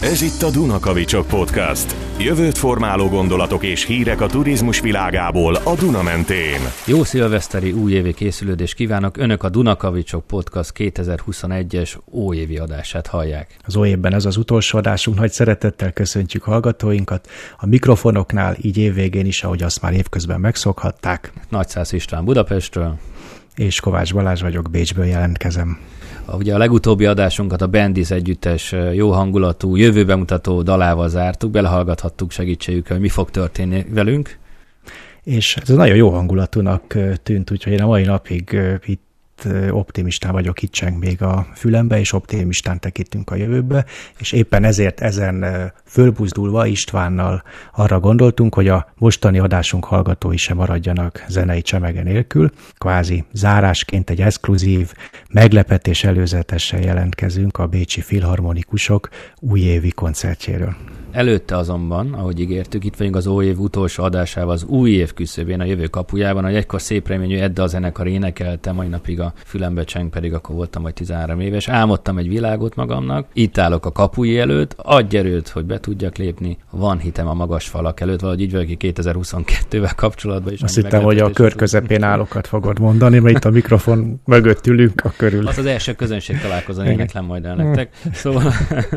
Ez itt a Dunakavicsok Podcast. Jövőt formáló gondolatok és hírek a turizmus világából a Duna mentén. Jó szilveszteri újévi készülődést kívánok! Önök a Dunakavicsok Podcast 2021-es óévi adását hallják. Az óévben ez az utolsó adásunk, nagy szeretettel köszöntjük hallgatóinkat. A mikrofonoknál így évvégén is, ahogy azt már évközben megszokhatták. Nagyszász István Budapestről. És Kovács Balázs vagyok, Bécsből jelentkezem. A, ugye a legutóbbi adásunkat a Bendis együttes jó hangulatú, jövőbe mutató dalával zártuk, belehallgathattuk segítségükkel, hogy mi fog történni velünk. És ez nagyon jó hangulatúnak tűnt, úgyhogy én a mai napig itt optimistán vagyok, itt cseng még a fülembe, és optimistán tekintünk a jövőbe, és éppen ezért ezen fölbuzdulva Istvánnal arra gondoltunk, hogy a mostani adásunk hallgatói sem maradjanak zenei csemege nélkül. Kvázi zárásként egy exkluzív, meglepetés előzetesen jelentkezünk a Bécsi Filharmonikusok újévi koncertjéről. Előtte azonban, ahogy ígértük, itt vagyunk az új év utolsó adásával, az új év küszöbén, a jövő kapujában, hogy egykor szép reményű Edda a zenekar énekelte, mai napig a fülembe cseng, pedig akkor voltam majd 13 éves. Álmodtam egy világot magamnak, itt állok a kapuj előtt, adj erőt, hogy be tudjak lépni, van hitem a magas falak előtt, valahogy így vagyok 2022-vel kapcsolatban is. Azt hittem, hogy a kör közepén állokat fogod mondani, mert itt a mikrofon mögött ülünk a körül. Az az első közönség találkozón éneklem majd el nektek. Szóval,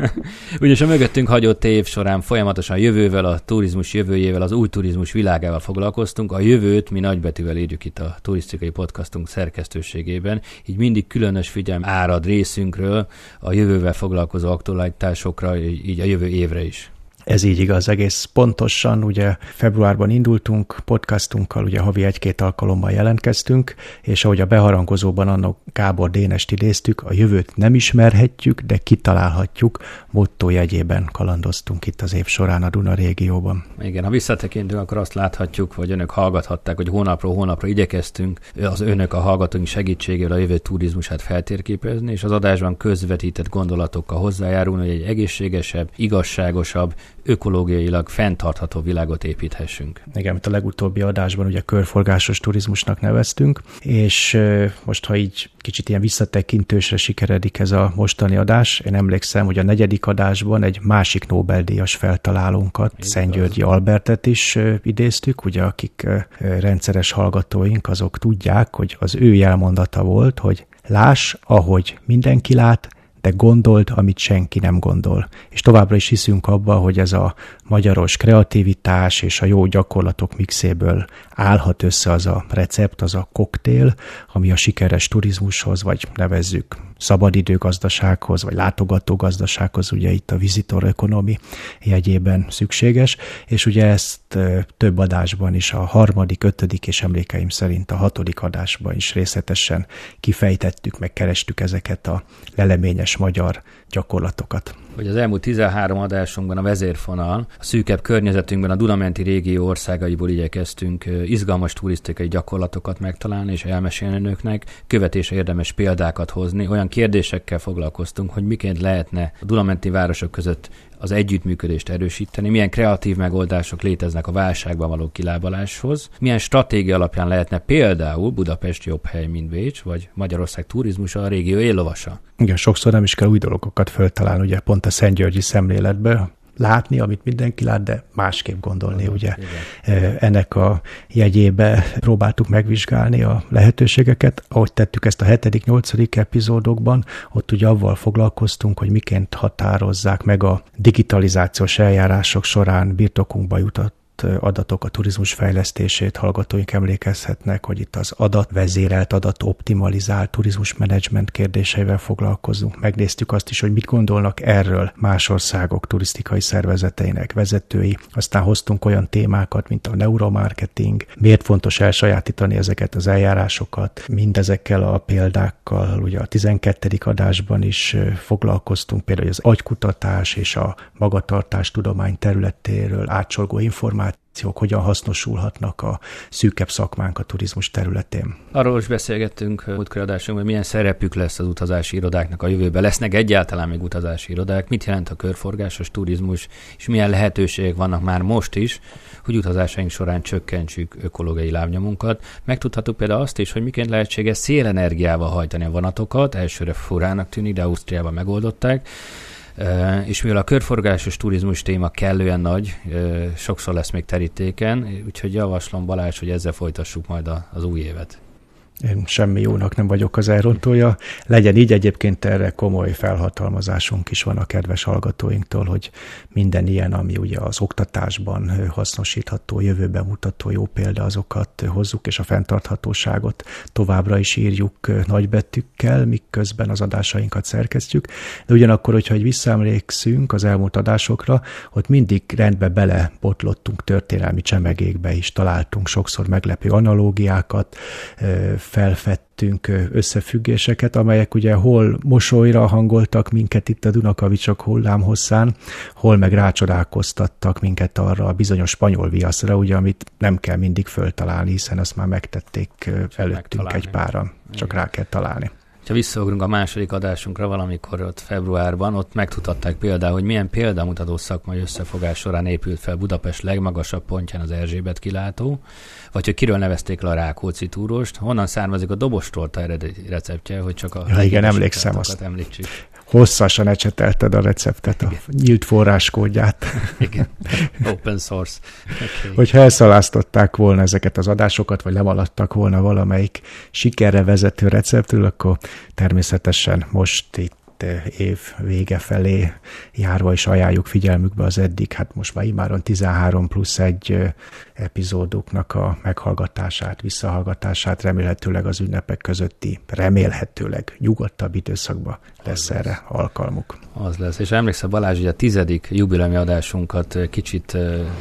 ugyanis a mögöttünk hagyott év során folyamatosan jövővel, a turizmus jövőjével, az új turizmus világával foglalkoztunk. A jövőt mi nagybetűvel írjuk itt a turisztikai podcastunk szerkesztőségében, így mindig különös figyelm árad részünkről a jövővel foglalkozó aktualitásokra, így a jövő évre is. Ez így igaz, egész pontosan, ugye februárban indultunk podcastunkkal, ugye havi egy-két alkalommal jelentkeztünk, és ahogy a beharangozóban annak Gábor Dénest idéztük, a jövőt nem ismerhetjük, de kitalálhatjuk, motto jegyében kalandoztunk itt az év során a Duna régióban. Igen, ha visszatekintünk, akkor azt láthatjuk, hogy önök hallgathatták, hogy hónapról hónapra igyekeztünk az önök a hallgatóink segítségével a jövő turizmusát feltérképezni, és az adásban közvetített gondolatokkal hozzájárulni, hogy egy egészségesebb, igazságosabb, ökológiailag fenntartható világot építhessünk. Igen, amit a legutóbbi adásban ugye körforgásos turizmusnak neveztünk, és most, ha így kicsit ilyen visszatekintősre sikeredik ez a mostani adás, én emlékszem, hogy a negyedik adásban egy másik Nobel-díjas feltalálónkat, Szent Györgyi Albertet is idéztük, ugye akik rendszeres hallgatóink, azok tudják, hogy az ő jelmondata volt, hogy láss, ahogy mindenki lát, de gondold, amit senki nem gondol. És továbbra is hiszünk abba, hogy ez a magyaros kreativitás és a jó gyakorlatok mixéből állhat össze az a recept, az a koktél, ami a sikeres turizmushoz, vagy nevezzük szabadidőgazdasághoz, vagy látogatógazdasághoz, ugye itt a visitor economy jegyében szükséges, és ugye ezt több adásban is, a harmadik, ötödik és emlékeim szerint a hatodik adásban is részletesen kifejtettük, meg kerestük ezeket a leleményes magyar gyakorlatokat. Hogy az elmúlt 13 adásunkban a vezérfonal, a szűkebb környezetünkben a Dunamenti régió országaiból igyekeztünk izgalmas turisztikai gyakorlatokat megtalálni és elmesélni nőknek, követése érdemes példákat hozni, olyan kérdésekkel foglalkoztunk, hogy miként lehetne a Dunamenti városok között az együttműködést erősíteni, milyen kreatív megoldások léteznek a válságban való kilábaláshoz, milyen stratégia alapján lehetne például Budapest jobb hely, mint Bécs, vagy Magyarország turizmusa a régió éllovasa. Igen, sokszor nem is kell új dolgokat föltalálni, ugye pont a Szent Györgyi szemléletbe, látni, amit mindenki lát, de másképp gondolni, Igen, ugye. Igen. Ennek a jegyébe próbáltuk megvizsgálni a lehetőségeket, ahogy tettük ezt a hetedik, nyolcadik epizódokban, ott ugye avval foglalkoztunk, hogy miként határozzák meg a digitalizációs eljárások során birtokunkba jutott adatok a turizmus fejlesztését, hallgatóink emlékezhetnek, hogy itt az adat vezérelt, adat optimalizált turizmus menedzsment kérdéseivel foglalkozunk. Megnéztük azt is, hogy mit gondolnak erről más országok turisztikai szervezeteinek vezetői. Aztán hoztunk olyan témákat, mint a neuromarketing, miért fontos elsajátítani ezeket az eljárásokat, mindezekkel a példákkal. Ugye a 12. adásban is foglalkoztunk például az agykutatás és a magatartás tudomány területéről átsolgó információ információk hogyan hasznosulhatnak a szűkebb szakmánk a turizmus területén. Arról is beszélgettünk múltkor adásunkban, hogy milyen szerepük lesz az utazási irodáknak a jövőben. Lesznek egyáltalán még utazási irodák? Mit jelent a körforgásos turizmus, és milyen lehetőségek vannak már most is, hogy utazásaink során csökkentsük ökológiai lábnyomunkat. Megtudhatjuk például azt is, hogy miként lehetséges szélenergiával hajtani a vonatokat, elsőre furának tűnik, de Ausztriában megoldották És mivel a körforgásos turizmus téma kellően nagy, sokszor lesz még terítéken, úgyhogy javaslom Balázs, hogy ezzel folytassuk majd az új évet. Én semmi jónak nem vagyok az elrontója. Legyen így egyébként erre komoly felhatalmazásunk is van a kedves hallgatóinktól, hogy minden ilyen, ami ugye az oktatásban hasznosítható, jövőben mutató jó példa, azokat hozzuk, és a fenntarthatóságot továbbra is írjuk nagybetűkkel, miközben az adásainkat szerkesztjük. De ugyanakkor, hogyha egy visszaemlékszünk az elmúlt adásokra, ott mindig rendbe bele botlottunk történelmi csemegékbe is, találtunk sokszor meglepő analógiákat, felfedtünk összefüggéseket, amelyek ugye hol mosolyra hangoltak minket itt a Dunakavicsok hullámhosszán, hol meg rácsodálkoztattak minket arra a bizonyos spanyol viaszra, ugye, amit nem kell mindig föltalálni, hiszen azt már megtették előttünk egy páran, csak rá kell találni. Ha visszaugrunk a második adásunkra valamikor ott februárban, ott megtudhatták például, hogy milyen példamutató szakmai összefogás során épült fel Budapest legmagasabb pontján az Erzsébet kilátó, vagy hogy kiről nevezték le a Rákóczi túrost, honnan származik a dobostorta eredeti receptje, hogy csak a... Ja, igen, emlékszem azt. Említsük hosszasan ecsetelted a receptet, Igen. a nyílt forráskódját. Igen, open source. Okay. Hogyha elszalasztották volna ezeket az adásokat, vagy lemaladtak volna valamelyik sikerre vezető receptről, akkor természetesen most itt év vége felé járva is ajánljuk figyelmükbe az eddig, hát most már imáron 13 plusz egy epizódoknak a meghallgatását, visszahallgatását, remélhetőleg az ünnepek közötti, remélhetőleg nyugodtabb időszakban lesz, lesz erre alkalmuk. Az lesz. És emlékszel Balázs, hogy a tizedik jubileumi adásunkat kicsit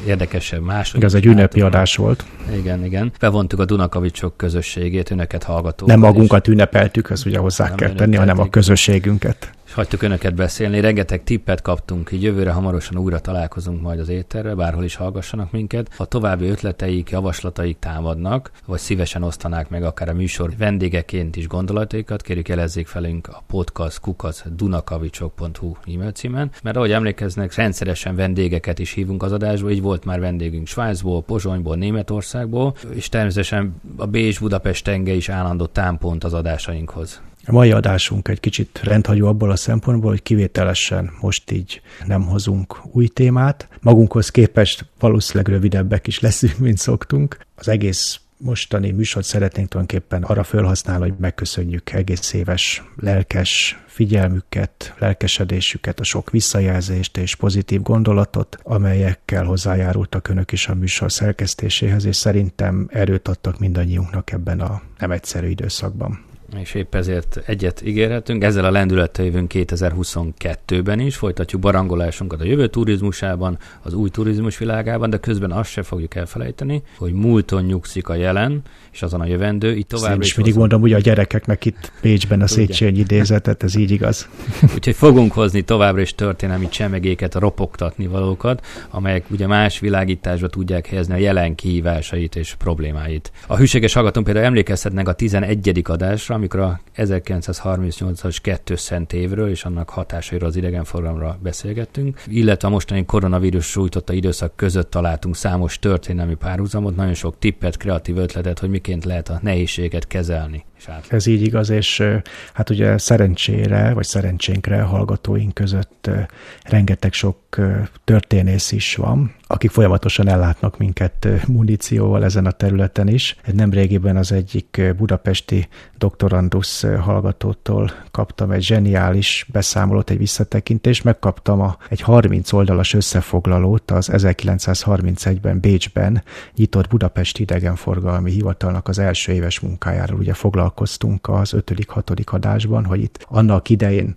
érdekesebb, második. Igaz, egy ünnepi adás volt. Igen, igen. Bevontuk a Dunakavicsok közösségét, önöket hallgatókat. Nem magunkat ünnepeltük, ezt ugye hozzá kell tenni, hanem a közösségünket hagytuk önöket beszélni, rengeteg tippet kaptunk, így jövőre hamarosan újra találkozunk majd az étterre, bárhol is hallgassanak minket. Ha további ötleteik, javaslataik támadnak, vagy szívesen osztanák meg akár a műsor vendégeként is gondolataikat, kérjük jelezzék felünk a podcast kukac dunakavicsok.hu e-mail címen, mert ahogy emlékeznek, rendszeresen vendégeket is hívunk az adásba, így volt már vendégünk Svájcból, Pozsonyból, Németországból, és természetesen a Bécs Budapest tenge is állandó támpont az adásainkhoz. A mai adásunk egy kicsit rendhagyó abból a szempontból, hogy kivételesen most így nem hozunk új témát. Magunkhoz képest valószínűleg rövidebbek is leszünk, mint szoktunk. Az egész mostani műsort szeretnénk tulajdonképpen arra felhasználni, hogy megköszönjük egész éves lelkes figyelmüket, lelkesedésüket, a sok visszajelzést és pozitív gondolatot, amelyekkel hozzájárultak önök is a műsor szerkesztéséhez, és szerintem erőt adtak mindannyiunknak ebben a nem egyszerű időszakban és épp ezért egyet ígérhetünk. Ezzel a lendülettel jövünk 2022-ben is, folytatjuk barangolásunkat a jövő turizmusában, az új turizmus világában, de közben azt se fogjuk elfelejteni, hogy múlton nyugszik a jelen, és azon a jövendő. Itt tovább is mindig mondom, hogy a gyerekeknek itt Pécsben a Széchenyi idézetet, ez így igaz. Úgyhogy fogunk hozni továbbra is történelmi csemegéket, ropogtatni valókat, amelyek ugye más világításba tudják helyezni a jelen kihívásait és problémáit. A hűséges hallgatók például emlékezhetnek a 11. adásra, amikor a 1938-as kettő szent évről és annak hatásairól az idegenforgalomra beszélgettünk, illetve a mostani koronavírus sújtotta időszak között találtunk számos történelmi párhuzamot, nagyon sok tippet, kreatív ötletet, hogy miként lehet a nehézséget kezelni. Ez így igaz, és hát ugye szerencsére, vagy szerencsénkre hallgatóink között rengeteg sok történész is van, akik folyamatosan ellátnak minket munícióval ezen a területen is. Nem régiben az egyik budapesti doktorandusz hallgatótól kaptam egy zseniális beszámolót, egy visszatekintést, megkaptam a, egy 30 oldalas összefoglalót az 1931-ben Bécsben nyitott Budapesti idegenforgalmi hivatalnak az első éves munkájáról. Ugye foglalkoztunk az 5.-6. adásban, hogy itt annak idején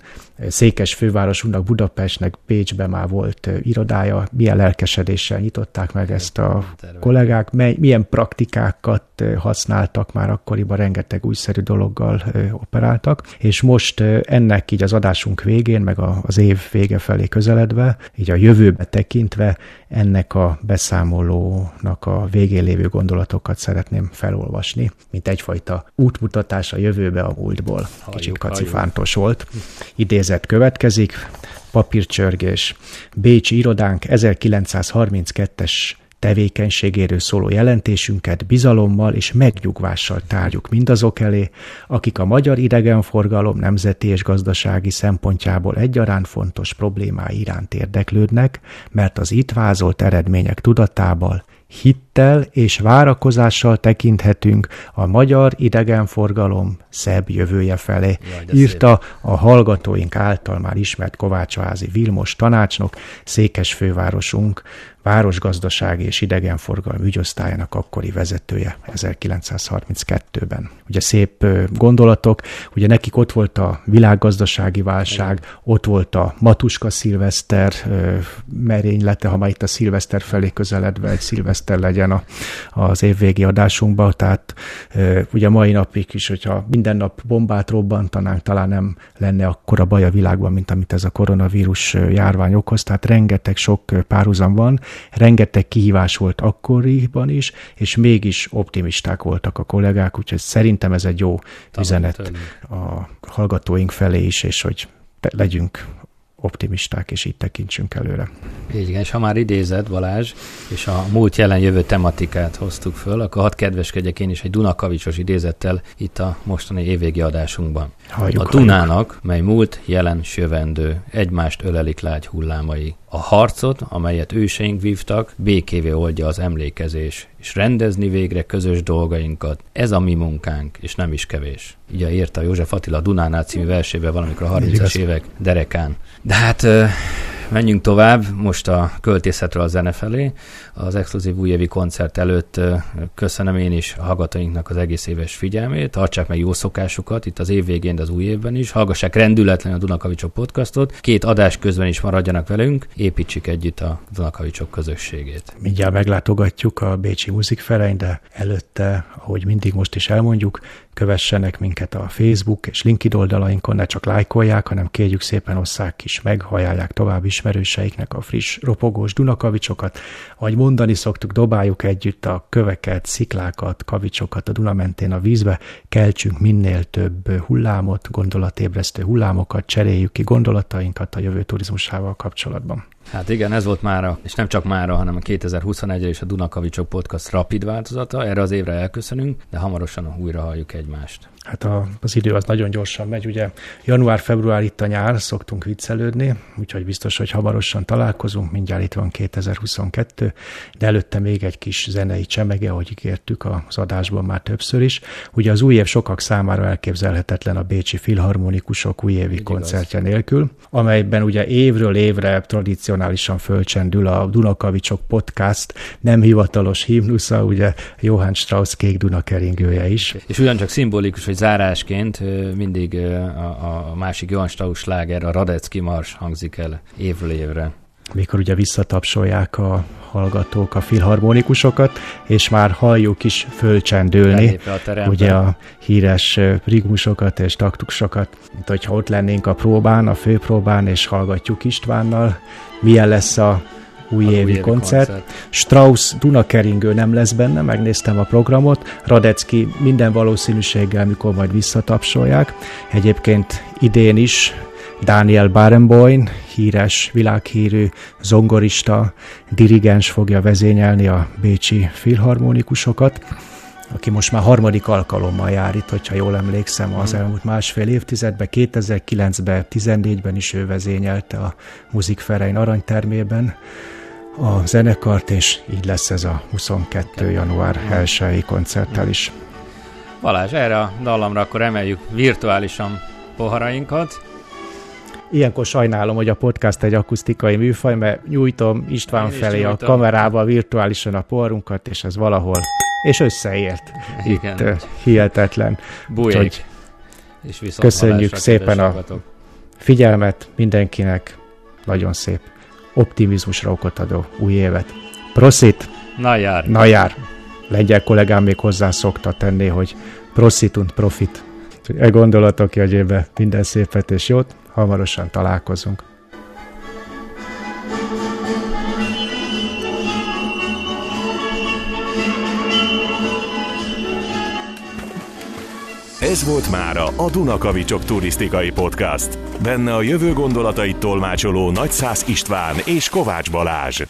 székes fővárosunknak Budapestnek Bécsben már volt irodája, milyen lelkesedéssel nyitották meg ezt a kollégák, mely, milyen praktikákat használtak már akkoriban, rengeteg újszerű dologgal operáltak, és most ennek így az adásunk végén, meg az év vége felé közeledve, így a jövőbe tekintve ennek a beszámolónak a végén lévő gondolatokat szeretném felolvasni, mint egyfajta útmutatás a jövőbe a múltból. Kicsit kacifántos volt. Idézet következik, papírcsörgés. Bécsi irodánk 1932-es tevékenységéről szóló jelentésünket bizalommal és megnyugvással tárjuk mindazok elé, akik a magyar idegenforgalom nemzeti és gazdasági szempontjából egyaránt fontos problémái iránt érdeklődnek, mert az itt vázolt eredmények tudatával hittel és várakozással tekinthetünk a magyar idegenforgalom szebb jövője felé, Jaj, írta szép. a hallgatóink által már ismert Kovácsvázi Vilmos tanácsnok, székes fővárosunk városgazdasági és idegenforgalmi ügyosztályának akkori vezetője 1932-ben. Ugye szép gondolatok, ugye nekik ott volt a világgazdasági válság, ott volt a Matuska szilveszter merénylete, ha már itt a szilveszter felé közeledve egy szilveszter legyen a, az évvégi adásunkban, tehát ugye mai napig is, hogyha minden nap bombát robbantanánk, talán nem lenne akkora baj a világban, mint amit ez a koronavírus járvány okoz, tehát rengeteg sok párhuzam van, rengeteg kihívás volt akkoriban is, és mégis optimisták voltak a kollégák, úgyhogy szerintem ez egy jó üzenet a hallgatóink felé is, és hogy legyünk optimisták, és így tekintsünk előre. Így igen, és ha már idézett Balázs, és a múlt jelen jövő tematikát hoztuk föl, akkor hadd kedveskedjek én is egy Dunakavicsos idézettel itt a mostani évvégi adásunkban. Halljuk, a Dunának, halljuk. mely múlt, jelen, sövendő, egymást ölelik lágy hullámai. A harcot, amelyet őseink vívtak, békévé oldja az emlékezés, és rendezni végre közös dolgainkat. Ez a mi munkánk, és nem is kevés. Így írta József Attila Dunánál című versébe valamikor a 30-as évek derekán. De hát menjünk tovább, most a költészetről a zene felé. Az exkluzív újévi koncert előtt köszönöm én is a hallgatóinknak az egész éves figyelmét, tartsák meg jó szokásukat, itt az év végén, de az új évben is, hallgassák rendületlen a Dunakavicsok podcastot, két adás közben is maradjanak velünk, építsük együtt a Dunakavicsok közösségét. Mindjárt meglátogatjuk a Bécsi Muzikferein, de előtte, ahogy mindig most is elmondjuk, kövessenek minket a Facebook és LinkedIn oldalainkon, ne csak lájkolják, hanem kérjük szépen osszák is meg, hajálják tovább ismerőseiknek a friss, ropogós Dunakavicsokat. Ahogy mondani szoktuk, dobáljuk együtt a köveket, sziklákat, kavicsokat a Duna mentén a vízbe, keltsünk minél több hullámot, gondolatébresztő hullámokat, cseréljük ki gondolatainkat a jövő turizmusával kapcsolatban. Hát igen, ez volt mára, és nem csak mára, hanem a 2021 és a Dunakavicsok podcast rapid változata. Erre az évre elköszönünk, de hamarosan újra halljuk egymást hát a, az idő az nagyon gyorsan megy, ugye január-február itt a nyár, szoktunk viccelődni, úgyhogy biztos, hogy hamarosan találkozunk, mindjárt itt van 2022, de előtte még egy kis zenei csemege, ahogy ígértük az adásban már többször is. Ugye az új év sokak számára elképzelhetetlen a Bécsi Filharmonikusok újévi koncertje nélkül, amelyben ugye évről évre tradicionálisan fölcsendül a Dunakavicsok podcast nem hivatalos himnusza, ugye Johann Strauss kék Dunakeringője is. És ugyancsak szimbolikus, hogy zárásként mindig a, a másik Johann Strauss sláger, a Radecki Mars hangzik el évről évre. Mikor ugye visszatapsolják a hallgatók a filharmonikusokat, és már halljuk is fölcsendülni, a ugye a híres rigmusokat és taktusokat, mint hogyha ott lennénk a próbán, a főpróbán, és hallgatjuk Istvánnal, milyen lesz a újévi koncert. koncert. Strauss Dunakeringő nem lesz benne, megnéztem a programot. Radecki minden valószínűséggel, mikor majd visszatapsolják. Egyébként idén is Daniel Barenboim, híres, világhírű zongorista, dirigens fogja vezényelni a bécsi filharmonikusokat aki most már harmadik alkalommal jár itt, hogyha jól emlékszem, az hmm. elmúlt másfél évtizedben, 2009-ben, 14-ben is ő vezényelte a Muzikferein aranytermében a zenekart, és így lesz ez a 22. január 1 koncerttel is. Balázs, erre a dallamra akkor emeljük virtuálisan poharainkat. Ilyenkor sajnálom, hogy a podcast egy akusztikai műfaj, mert nyújtom István Én felé nyújtom. a kamerába virtuálisan a porunkat, és ez valahol, és összeért. Igen. Itt hihetetlen. Úgyhogy és köszönjük szépen a figyelmet mindenkinek, nagyon szép optimizmusra okot adó új évet. Prosit! Na jár! Na jár! Lengyel kollégám még hozzá szokta tenni, hogy prostitunt profit. E gondolatok jegyébe minden szépet és jót, hamarosan találkozunk. Ez volt mára a Dunakavicsok turisztikai podcast. Benne a jövő gondolatait tolmácsoló Nagyszász István és Kovács Balázs.